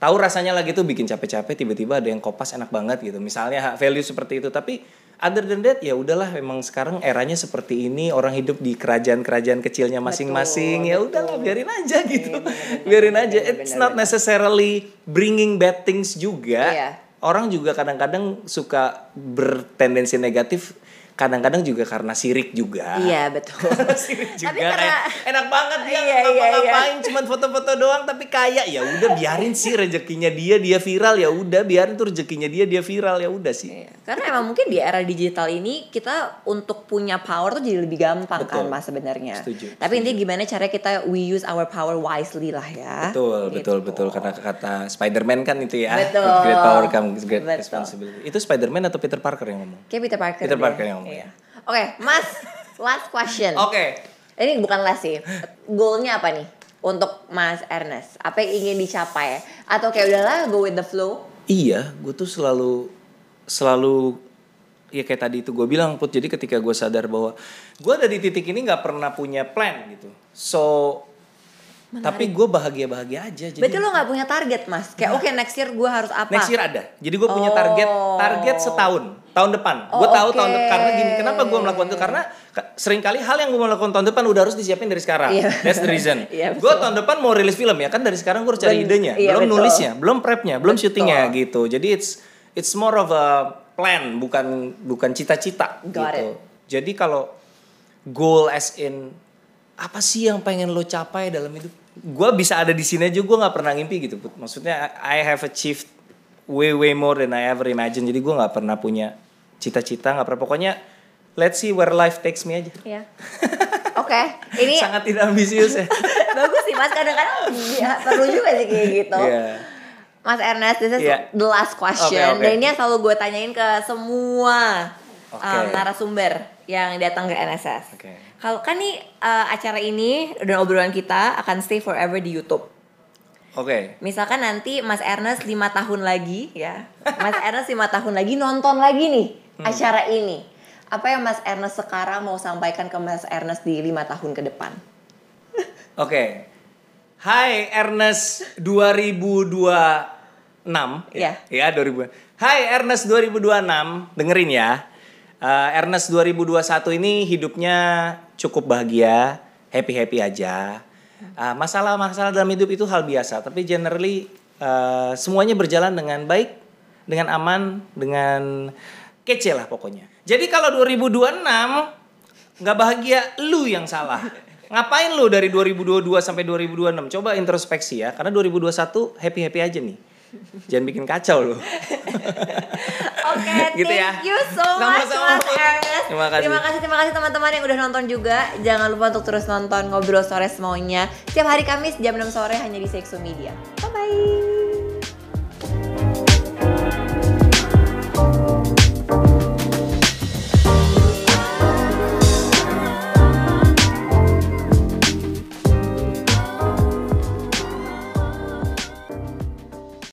tahu rasanya lagi tuh bikin capek-capek tiba-tiba ada yang kopas enak banget gitu. Misalnya value seperti itu. Tapi other than that ya udahlah memang sekarang eranya seperti ini orang hidup di kerajaan-kerajaan kecilnya masing-masing. Ya udahlah biarin aja gitu. Iya, biarin aja. it's not necessarily bringing bad things juga. Iya. Orang juga kadang-kadang suka bertendensi negatif kadang-kadang juga karena sirik juga Iya betul. sirik Tapi juga karena- kayak enak banget dia Iya, iya, ngapa-ngapain cuman foto-foto doang tapi kaya ya udah biarin sih rezekinya dia dia viral ya udah biarin tuh rezekinya dia dia viral ya udah sih Iya. Karena emang mungkin di era digital ini kita untuk punya power tuh jadi lebih gampang kan Betul. mas sebenarnya. Setuju, Tapi intinya gimana cara kita we use our power wisely lah ya. Betul, Gitu. betul, betul. Karena kata Spider-Man kan itu ya. Betul. With Great power comes great Betul. responsibility. Itu Spider-Man atau Peter Parker yang ngomong? Kayak Peter Parker. Peter deh. Parker yang ngomong. Iya. Oke, Mas, last question. Oke. Ini bukan last sih. Goalnya apa nih untuk Mas Ernest? Apa yang ingin dicapai? Atau kayak udahlah go with the flow? Iya, gue tuh selalu selalu ya kayak tadi itu gue bilang put jadi ketika gue sadar bahwa gue ada di titik ini nggak pernah punya plan gitu so tapi gue bahagia bahagia aja jadi Berarti lo gak punya target mas? Kayak oke next year gue harus apa? Next year ada. Jadi gue punya target Oh. target setahun, tahun depan. Oh, gue tahu oke. tahun depan karena gini. Kenapa gue melakukan itu? Karena ke- sering kali hal yang gue melakukan tahun depan udah harus disiapin dari sekarang. Iya. That's the reason. Iya, gue tahun depan mau rilis film ya kan dari sekarang gue harus cari Ben- idenya, iya, belum betul. nulisnya, belum prepnya, belum Betul. syutingnya gitu. Jadi it's it's more of a plan bukan bukan cita-cita gitu. it. Jadi kalau goal as in apa sih yang pengen lo capai dalam hidup? Gue bisa ada di sini aja gue nggak pernah ngimpi gitu. Put. Maksudnya I have achieved way way more than I ever imagined. Jadi gue nggak pernah punya cita-cita, nggak pernah. Pokoknya let's see where life takes me aja. Iya. Oke, ini Sangat tidak ambisius ya. bagus sih mas. Kadang-kadang ya, perlu juga sih kayak gitu. Iya. Mas Ernest, this is Iya. the last question. Oke, oke. Dan ini yang selalu gue tanyain ke semua Oke. um, narasumber yang datang ke NSS. Oke. Kalau kan nih uh, acara ini dan obrolan kita akan stay forever di YouTube. Oke. Misalkan nanti Mas Ernest lima tahun lagi ya, Mas Ernest lima tahun lagi nonton lagi nih Hmm. acara ini. Apa yang Mas Ernest sekarang mau sampaikan ke Mas Ernest di lima tahun ke depan? Oke. Hai Ernest 2024. ya. Iya. Ya, 2000. Hai Ernest 2026, dengerin ya. Eh, Ernest 2021 ini hidupnya cukup bahagia, happy-happy aja. Eh, Masalah-masalah dalam hidup itu hal biasa, tapi generally eh, semuanya berjalan dengan baik, dengan aman, dengan kece lah pokoknya. Jadi kalau 2026 nggak bahagia, lu yang salah. Ngapain lu dari 2022 sampai 2026? Coba introspeksi ya, karena 2021 happy-happy aja nih. Jangan bikin kacau lu. Oke, Gitu thank ya. you so much Sama-sama. Mas Ernest. Terima kasih. Terima kasih, terima kasih teman-teman yang udah nonton juga. Jangan lupa untuk terus nonton Ngobrol Sore Semaunya. Setiap hari Kamis jam 6 sore hanya di Sexo Media. Bye-bye.